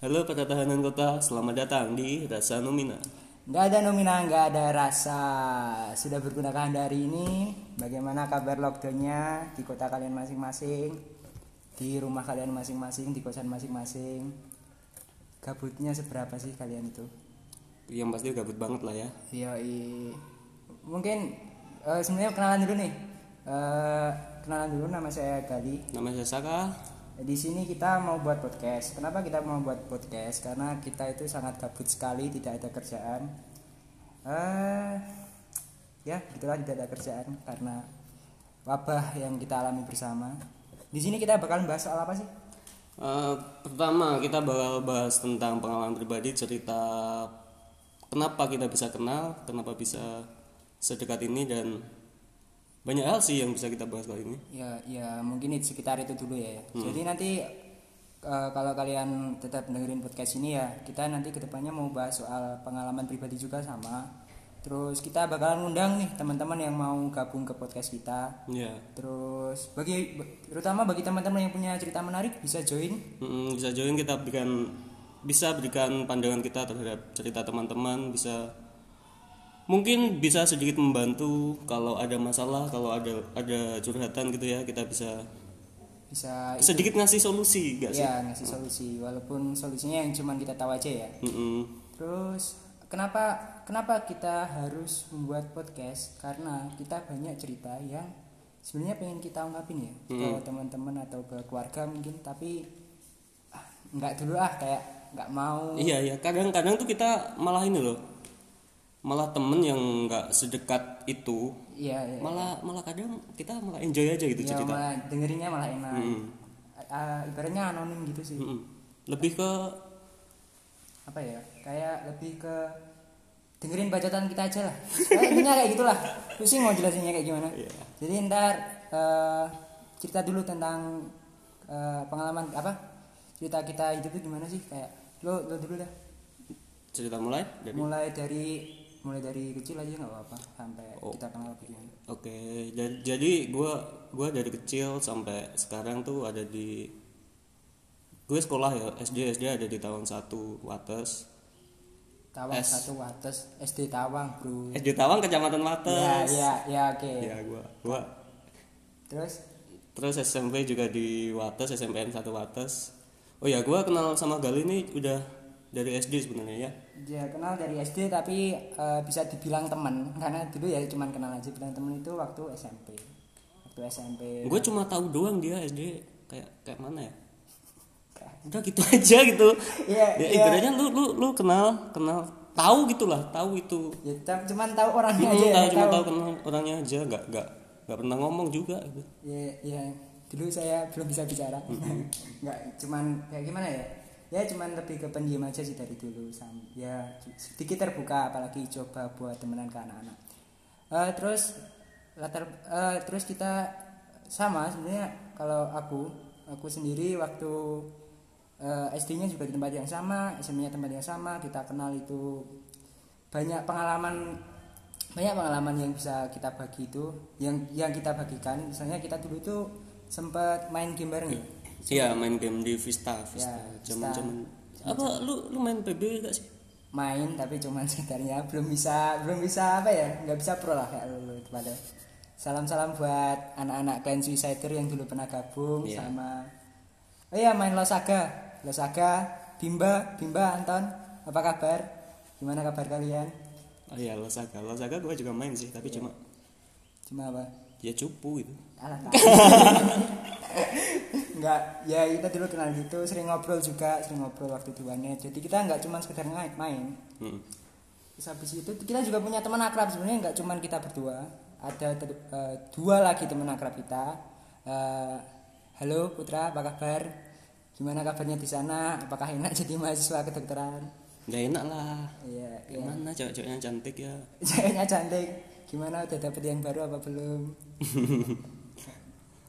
Halo para tahanan kota, selamat datang di Rasa Nomina. Nggak ada nomina, nggak ada rasa. Sudah bergunakan hari ini. Bagaimana kabar lockdownnya di kota kalian masing-masing, di rumah kalian masing-masing, di kosan masing-masing. Gabutnya seberapa sih kalian itu? Yang pasti gabut banget lah ya. Iya, mungkin eh, sebenarnya kenalan dulu nih. Eh, kenalan dulu nama saya Gali. Nama saya Saka. Di sini kita mau buat podcast. Kenapa kita mau buat podcast? Karena kita itu sangat gabut sekali, tidak ada kerjaan. Eh, ya, gitulah tidak ada kerjaan karena wabah yang kita alami bersama. Di sini kita bakal bahas soal apa sih? Eh, pertama kita bakal bahas tentang pengalaman pribadi, cerita kenapa kita bisa kenal, kenapa bisa sedekat ini dan banyak hal sih yang bisa kita bahas kali ini. Ya, ya mungkin itu sekitar itu dulu ya. Jadi nanti eh, kalau kalian tetap dengerin podcast ini ya, kita nanti ke depannya mau bahas soal pengalaman pribadi juga sama. Terus kita bakalan ngundang nih teman-teman yang mau gabung ke podcast kita. Ya, Terus bagi terutama bagi teman-teman yang punya cerita menarik bisa join. Mm, bisa join kita berikan bisa berikan pandangan kita terhadap cerita teman-teman, bisa mungkin bisa sedikit membantu kalau ada masalah, kalau ada ada curhatan gitu ya, kita bisa Bisa sedikit ngasih solusi gak sih? ya ngasih solusi walaupun solusinya yang cuman kita tahu aja ya. Mm-mm. Terus kenapa kenapa kita harus membuat podcast? Karena kita banyak cerita yang sebenarnya pengen kita ungkapin ya ke teman-teman atau ke keluarga mungkin tapi ah, nggak dulu ah kayak nggak mau. Iya iya, kadang-kadang tuh kita malah ini loh, malah temen yang nggak sedekat itu, Iya, iya. malah malah kadang kita malah enjoy aja gitu Ya, cerita. malah dengerinnya malah enak. Mm. Ah, ibaratnya anonim gitu sih. Mm-mm. Lebih ke apa ya kayak lebih ke dengerin bacotan kita aja lah kayak intinya kayak gitulah pusing mau jelasinnya kayak gimana Iya. jadi ntar eh, cerita dulu tentang eh, pengalaman apa cerita kita hidup itu gimana sih kayak lo lo dulu dah cerita mulai dari mulai dari mulai dari kecil aja nggak apa-apa sampai Oh. kita kenal begini Oke, ja- jadi gue gua dari kecil sampai sekarang tuh ada di gue sekolah ya SD SD ada di Tawang satu Wates. Tawang S. satu Wates SD Tawang bro. SD Tawang Kecamatan ya Wates. Ya ya oke. Ya gue gua. Terus? Terus SMP juga di Wates SMPN satu Wates. Oh ya gue kenal sama Gali ini udah dari SD sebenarnya ya dia kenal dari SD tapi eh, bisa dibilang teman. Karena dulu ya cuman kenal aja bilang teman itu waktu SMP waktu SMP gue cuma tahu doang dia SD kayak kayak mana ya? Udah gitu aja gitu. Iya, ya iya. ibaratnya lu lu lu kenal kenal tahu gitulah tahu itu. Ya cuman tahu orangnya Hmm, aja ya, tahu cuma tahu. kenal orangnya aja nggak nggak nggak pernah ngomong juga gitu. Ya ya dulu saya belum bisa bicara. Nggak cuman kayak gimana ya ya cuman lebih ke pendiam aja sih dari dulu sam ya sedikit terbuka apalagi coba buat temenan ke anak-anak. Eh, terus latar eh, terus kita sama sebenarnya kalau aku aku sendiri waktu eh, SD-nya juga di tempat yang sama SMP-nya tempat yang sama kita kenal itu banyak pengalaman banyak pengalaman yang bisa kita bagi itu yang yang kita bagikan. Misalnya kita dulu itu sempat main game bareng ya iya main game di Vista Vista. Ya, Vista. zaman apa lu lu main PB gak sih? Main tapi cuman sekitarnya belum bisa belum bisa apa ya nggak bisa pro lah kayak lu itu pada. Salam salam buat anak-anak clan suicider yang dulu pernah gabung Iya. sama oh iya main losaga losaga bimba bimba anton apa kabar? Gimana kabar kalian? Oh iya Losaga Losaga gue juga main sih tapi cuma cuma apa? Ya cupu gitu. Alah. nggak ya kita dulu kenal gitu sering ngobrol juga sering ngobrol waktu di warnet. Jadi kita nggak cuma sekedar main main. Hmm. Terus habis itu kita juga punya teman akrab. Sebenarnya nggak cuma kita berdua. Ada ter- eh, dua lagi teman akrab kita. Eh, halo Putra apa kabar? Gimana kabarnya di sana? Apakah enak jadi mahasiswa kedokteran? Nggak enak lah. Iya iya. Gimana cewek-ceweknya cantik ya? Ceweknya cantik. Gimana udah dapet yang baru apa belum?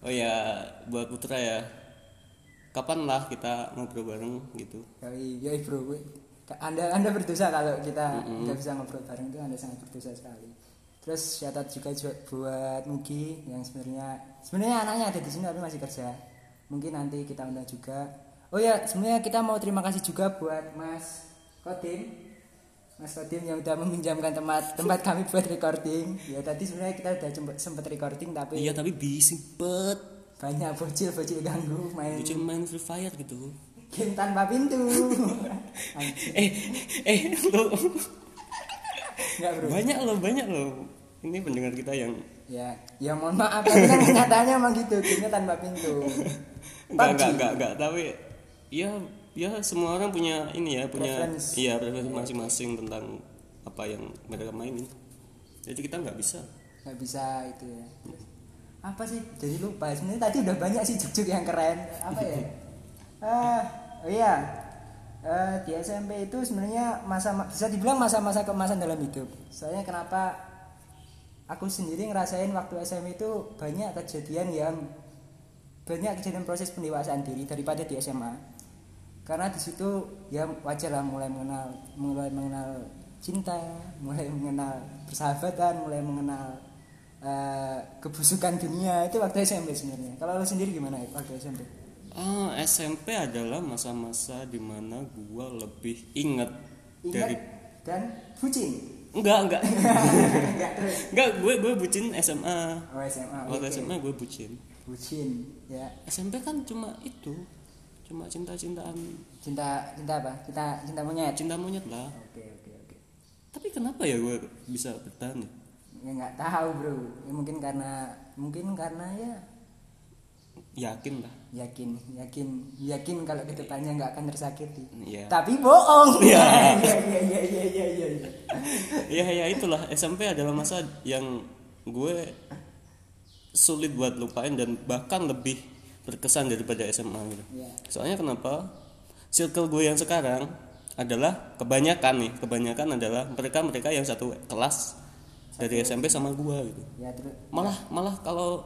Oh ya buat Putra ya kapan lah kita ngobrol bareng gitu yoi bro, gue- anda anda berdosa kalau kita nggak bisa ngobrol bareng itu anda sangat berdosa sekali. Terus out juga ju- buat Mugi yang sebenarnya sebenarnya anaknya ada di sini tapi masih kerja. Mungkin nanti kita undang juga. oh ya sebenarnya kita mau terima kasih juga buat Mas Kodim Mas Kodim yang udah meminjamkan tempat tempat kami buat recording ya tadi sebenarnya kita udah sempet recording tapi iya tapi bising bet banyak bocil bocil ganggu main Bocil main Free Fire gitu. game tanpa pintu. Eh eh lo. Enggak bro. Banyak loh banyak loh ini pendengar kita yang ya ya mohon maaf tapi kan kenyataannya emang gitu gamenya tanpa pintu. Enggak enggak enggak enggak tapi ya ya semua orang punya ini ya punya Preference. iya preferensi masing-masing tentang apa yang mereka mainin. Jadi kita nggak bisa. Nggak bisa itu ya apa sih? Jadi lupa. Sebenarnya tadi udah banyak sih juk yang keren. Apa ya? Ah oh iya. Eh, di SMP itu sebenarnya masa bisa dibilang masa-masa kemasan dalam hidup. Soalnya kenapa aku sendiri ngerasain waktu SMP itu banyak kejadian yang banyak kejadian proses pendewasaan diri daripada di SMA karena di situ ya wajar lah mulai mengenal mulai mengenal cinta mulai mengenal persahabatan mulai mengenal eh, kebusukan dunia itu waktu SMP sebenarnya. Kalau lo sendiri gimana ya waktu SMP ah SMP adalah masa-masa di mana gua lebih inget ingat dari dan bucin? Enggak enggak. Enggak terus? Enggak gue gue bucin SMA oh SMA waktu oke. SMA gue bucin. Bucin ya. SMP kan cuma itu cuma cinta-cintaan. Cinta cinta apa? Cinta cinta monyet? Cinta monyet lah. Oke oke oke. Tapi kenapa ya gue bisa bertahan ya? ya nggak tahu bro ya, mungkin karena mungkin karena ya yakin lah yakin yakin yakin kalau ke depannya nggak akan tersakiti Iya. tapi bohong iya iya iya iya iya iya. ya ya itulah SMP adalah masa yang gue sulit buat lupain dan bahkan lebih berkesan daripada SMA gitu. Iya. Soalnya kenapa? Circle gue yang sekarang adalah kebanyakan nih, kebanyakan adalah mereka-mereka yang satu kelas dari SMP sama gue gitu. ya terus Malah malah kalau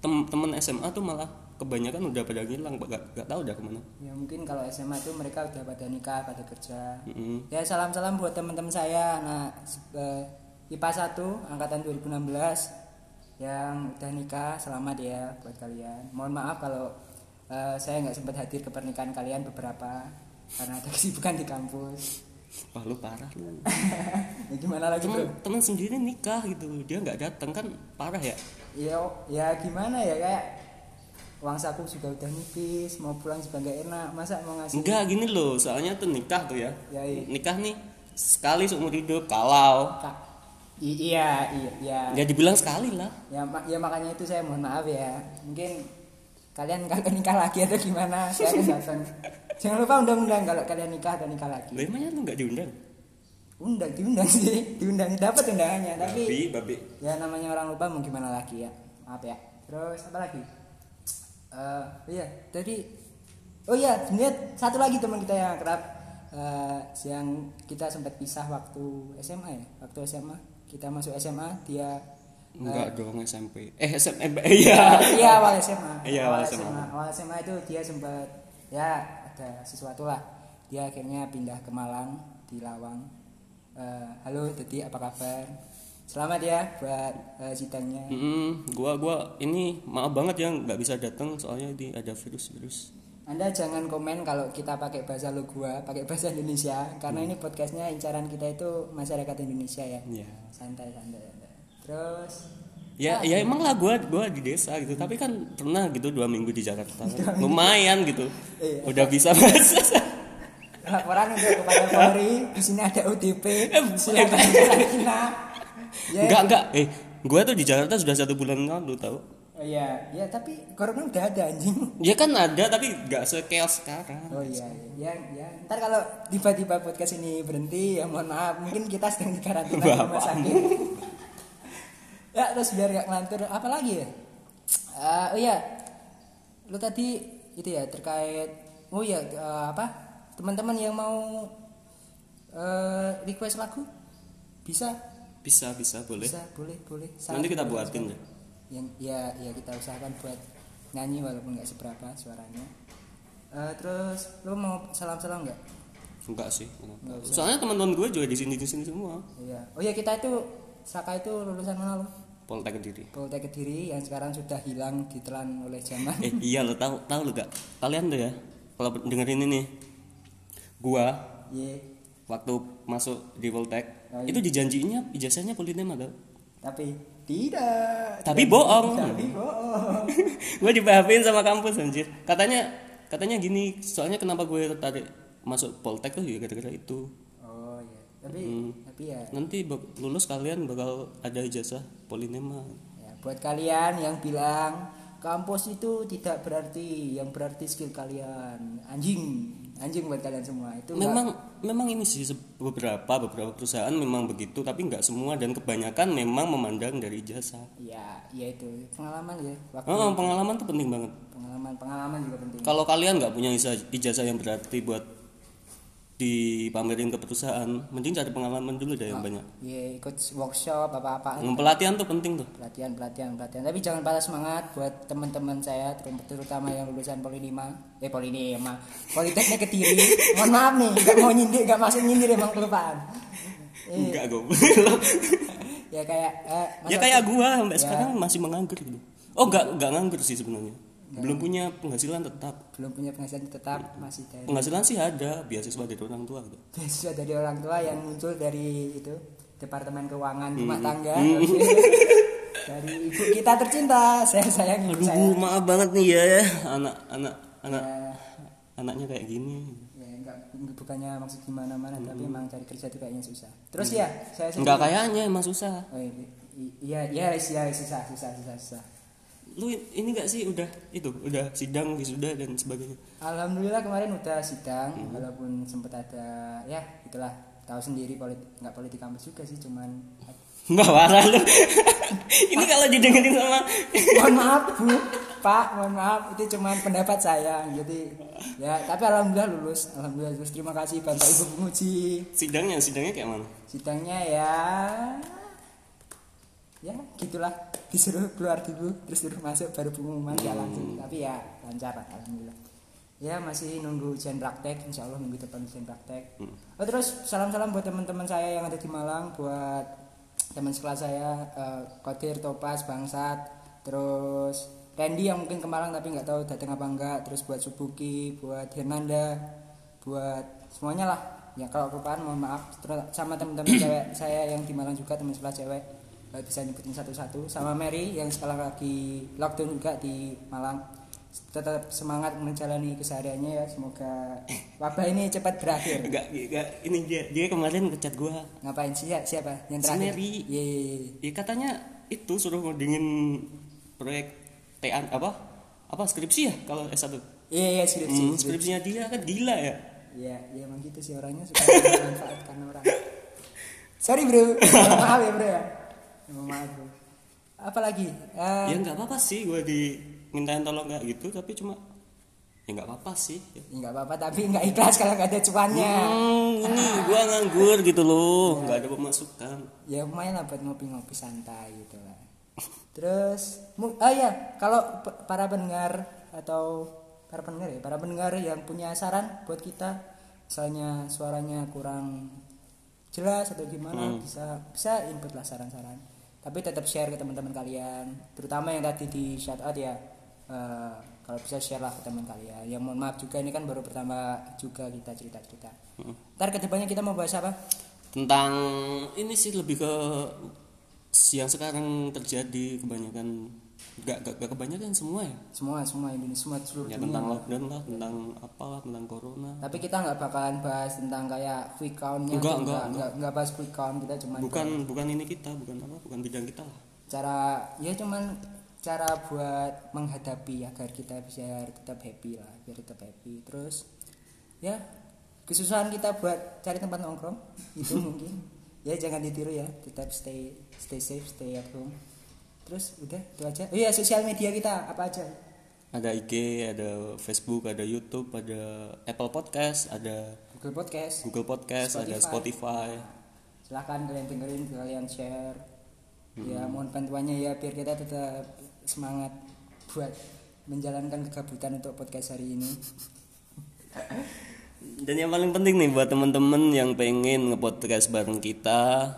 temen-temen SMA tuh malah kebanyakan udah pada ngilang, gak, gak tahu udah ke mana. ya mungkin kalau SMA tuh mereka udah pada nikah pada kerja Mm-mm. ya salam salam buat teman-teman saya nah eh, IPA 1 angkatan 2016 yang udah nikah selamat ya buat kalian mohon maaf kalau eh, saya nggak sempat hadir ke pernikahan kalian beberapa karena ada kesibukan di kampus Wah lu parah lu. ya gimana lagi Temen, bro temen sendiri nikah gitu, dia nggak datang kan parah ya. ya ya gimana ya kayak uang saku juga udah nipis mau pulang juga nggak enak masa mau ngasih Enggak gini loh, soalnya tuh nikah tuh ya. ya iya Nikah nih sekali seumur hidup kalau Kak, i- iya iya iya ya dibilang sekali lah. ya, ya makanya itu saya mohon maaf ya mungkin kalian kalau nikah lagi atau gimana? Saya akan datang jangan lupa undang-undang kalau kalian nikah atau nikah lagi. Emangnya lu nggak diundang? undang diundang sih. Diundang dapat undangannya tapi Babi, babi. ya namanya orang lupa mau gimana lagi ya? Maaf ya. Terus apa lagi? Eh iya tadi oh iya sebenarnya satu lagi teman kita yang kerap eh, yang kita sempat pisah waktu SMA ya? Waktu SMA kita masuk SMA dia Enggak dong SMP. Eh SMP. Iya. iya awal SMA Iya, awal SMA. awal SMA itu dia sempat ya ada sesuatu lah dia akhirnya pindah ke Malang di Lawang Eh, halo Dedi apa kabar selamat ya buat eh, sidangnya Mm, gua gua ini maaf banget ya nggak bisa datang soalnya di ada virus-virus. Anda jangan komen kalau kita pakai bahasa lo gua, pakai bahasa Indonesia karena ini podcastnya incaran kita itu masyarakat Indonesia ya. Iya. Santai santai. santai. Terus Ya, ya emang lah gua gua di desa gitu, tapi kan pernah gitu dua minggu di Jakarta. Lumayan gitu. Iya. Udah bisa bahasa. laporan untuk kepada Polri di sini ada Eh, silakan kita. Ya. Enggak enggak. Eh, gua tuh di Jakarta sudah satu bulan lalu tahu. Oh iya, ya tapi corona udah ada anjing. Ya kan ada tapi nggak sekeos sekarang. Oh iya, ya, ya. Ntar kalau tiba-tiba podcast ini berhenti, ya mohon maaf, mungkin kita sedang di karantina di rumah sakit. Ya, terus biar gak ngelantur, apa lagi ya? Eh, oh iya, lu tadi itu ya terkait, oh iya eh, apa? Teman-teman yang mau eh, request lagu bisa, Bisa bisa boleh. bisa, boleh, boleh. Nanti kita buatin deh. Yang ya, ya kita usahakan buat nyanyi walaupun nggak seberapa suaranya. Eh, terus lu mau salam-salam nggak? Enggak sih. Nggak usah. Soalnya teman-teman gue juga di sini di sini semua. Iya. Oh ya kita itu Saka itu lulusan mana lo? Poltek Kediri. Poltek Kediri yang sekarang sudah hilang ditelan oleh zaman. Eh iya lo tahu tahu lo gak? Kalian tuh ya kalau dengerin ini gua Iya. waktu masuk di Voltek Oh, iya. itu dijanjinya ijazahnya Polinem atau Tapi tidak. Tapi bohong. Tapi bohong. gue di PHP sama kampus anjir katanya katanya gini soalnya kenapa gue tertarik masuk Poltek tuh ya gara-gara itu. Tapi Hmm. tapi ya nanti lulus kalian bakal ada ijazah Polinema Ya, buat kalian yang bilang kampus itu tidak berarti, yang berarti skill kalian. Anjing, anjing buat kalian semua. Itu memang memang ini sih beberapa beberapa perusahaan memang begitu tapi nggak semua dan kebanyakan memang memandang dari ijazah ya, ya itu pengalaman ya. Waktu oh, pengalaman tuh penting banget pengalaman pengalaman juga penting. kalau kalian nggak punya ijazah yang berarti buat dipamerin ke perusahaan mending cari pengalaman dulu deh yang banyak. Ya ikut workshop apa-apa. Yang pelatihan tuh penting tuh. Pelatihan pelatihan pelatihan. Tapi jangan patah semangat buat teman-teman saya ter- terutama yang lulusan poli 5 eh poli 5 politeknik kediri. Mohon maaf nih nggak mau nyindir nggak masuk nyindir emang kelupaan Eh, enggak gue ya kayak eh, ya kayak gua sampai Ya. sekarang masih menganggur gitu. Oh enggak enggak nganggur sih sebenarnya belum punya penghasilan tetap. Belum punya penghasilan tetap masih dari penghasilan sih ada beasiswa dari orang tua gitu. Beasiswa dari orang tua yang muncul dari itu departemen keuangan rumah tangga. Dari ibu kita tercinta saya sayang ibu aduh saya. maaf banget nih ya anak anak anak Ya, anaknya kayak gini. Ya enggak bukannya maksud gimana mana tapi emang cari kerja tuh kayaknya susah. Terus ya saya enggak sendiri- kayaknya emang susah. Oh, iya iya iya iya susah susah susah susah lu ini enggak sih udah itu udah sidang wisuda dan sebagainya? Alhamdulillah kemarin udah sidang walaupun sempat ada ya itulah tahu sendiri politik nggak politik kampus juga sih cuman Enggak parah lu. Ini kalau didengerin sama mohon maaf bu. Pak mohon maaf. Itu cuman pendapat saya jadi ya tapi alhamdulillah lulus. Alhamdulillah lulus. Terima kasih bapak ibu penguji. Sidangnya sidangnya kayak mana? Sidangnya ya ya gitulah. Disuruh keluar dulu terus suruh masuk baru pengumuman ya langsung. Tapi ya lancar lah, alhamdulillah. Ya masih nunggu ujian praktek insya Allah minggu depan ujian praktek. Oh, terus salam salam buat teman-teman saya yang ada di Malang buat teman sekelas saya eh, Kodir Topas Bangsat terus Randy yang mungkin ke Malang tapi nggak tahu datang apa enggak terus buat Subuki buat Hernanda buat semuanya lah. Ya kalau kelupaan mohon maaf. Terus sama teman-teman cewek saya yang di Malang juga teman sebelah cewek nggak bisa nyebutin satu-satu. Sama Mary yang sekarang lagi lockdown juga di Malang. Tetap semangat menjalani kesehariannya ya. Semoga wabah ini cepat berakhir. Enggak enggak. Ini dia dia kemarin ngechat gua. Ngapain sih? Ya siapa? Yang Si terakhir? Mary. Iya, iya, iya. ya katanya itu suruh ngodingin proyek TA apa? Apa skripsi ya kalau S1 iya iya skripsi Hmm, skripsi. skripsinya dia kan gila ya. Iya, ya emang gitu sih orangnya. Suka memanfaatkan orang. Sorry bro, maaf ya bro ya. Maaf bro. Apalagi? Eh, ya nggak apa-apa sih gue dimintain tolong nggak gitu tapi cuma ya nggak apa-apa sih ya nggak apa-apa tapi nggak ikhlas kalau nggak ada cuannya. hmm, ini gue nganggur gitu loh nggak ada pemasukan Ya lumayan lah buat ngopi-ngopi santai gitu lah. Terus, oh ya kalau para pendengar atau para pendengar ya, para pendengar yang punya saran buat kita, misalnya suaranya kurang jelas atau gimana, bisa bisa input lah saran-saran. Tapi tetap share ke teman-teman kalian, terutama yang tadi di shout out ya. eh, kalau bisa share lah ke teman kalian. Yang mohon maaf juga ini kan baru pertama juga kita cerita-cerita. Ntar ke depannya kita mau bahas apa? tentang ini sih lebih ke yang sekarang terjadi kebanyakan nggak nggak nggak kebanyakan semua ya Semua semua Indonesia semua seluruh ya dunia. tentang lockdown lah tentang apalah tentang corona Tapi kita nggak bakalan bahas tentang kayak quick countnya, Enggak, tuh, enggak, enggak, enggak bahas quick count kita cuman bukan bukan ini kita bukan apa bukan bidang kita lah cara ya cuman cara buat menghadapi agar kita bisa tetap happy lah, biar tetap happy. Terus ya kesusahan kita buat cari tempat nongkrong itu mungkin ya jangan ditiru ya, tetap stay stay safe, stay at home. Terus udah itu aja. Oh iya sosial media kita apa aja? ada IG ada Facebook ada YouTube ada Apple Podcast ada Google Podcast. Google Podcast ada Spotify. Spotify silahkan kalian dengerin kalian share ya mohon bantuannya ya biar kita tetap semangat buat menjalankan kegabutan untuk podcast hari ini dan yang paling penting nih buat teman-teman yang pengen nge-podcast bareng kita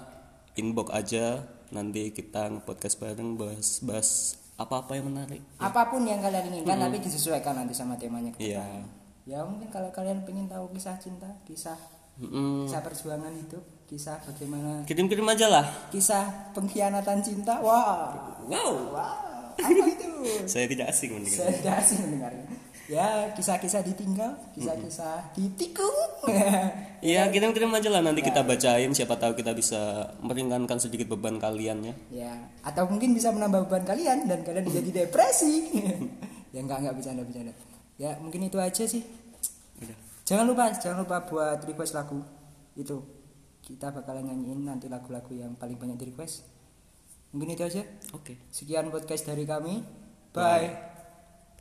inbox aja nanti kita nge-podcast bareng bahas bahas apa-apa yang menarik. Apa pun yang kalian inginkan tapi disesuaikan nanti sama temanya ke iya. ya mungkin kalau kalian pengen tahu kisah cinta kisah Mm-mm. kisah perjuangan hidup kisah bagaimana kirim-kirim aja lah. kisah pengkhianatan cinta wah. Wow. Wah apa itu? Saya tidak asing mendengar saya tidak asing mendengarnya ya kisah-kisah ditinggal kisah-kisah ditikung. Iya kirim-kirim aja lah nanti kita bacain siapa tahu kita bisa meringankan sedikit beban kalian ya. Ya atau mungkin bisa menambah beban kalian dan kalian jadi depresi. Ya enggak enggak bercanda bercanda ya mungkin itu aja sih. Udah. jangan lupa jangan lupa buat request lagu. Itu kita bakalan nyanyiin nanti lagu-lagu yang paling banyak di request. Mungkin itu aja. Oke. Sekian podcast dari kami. Bye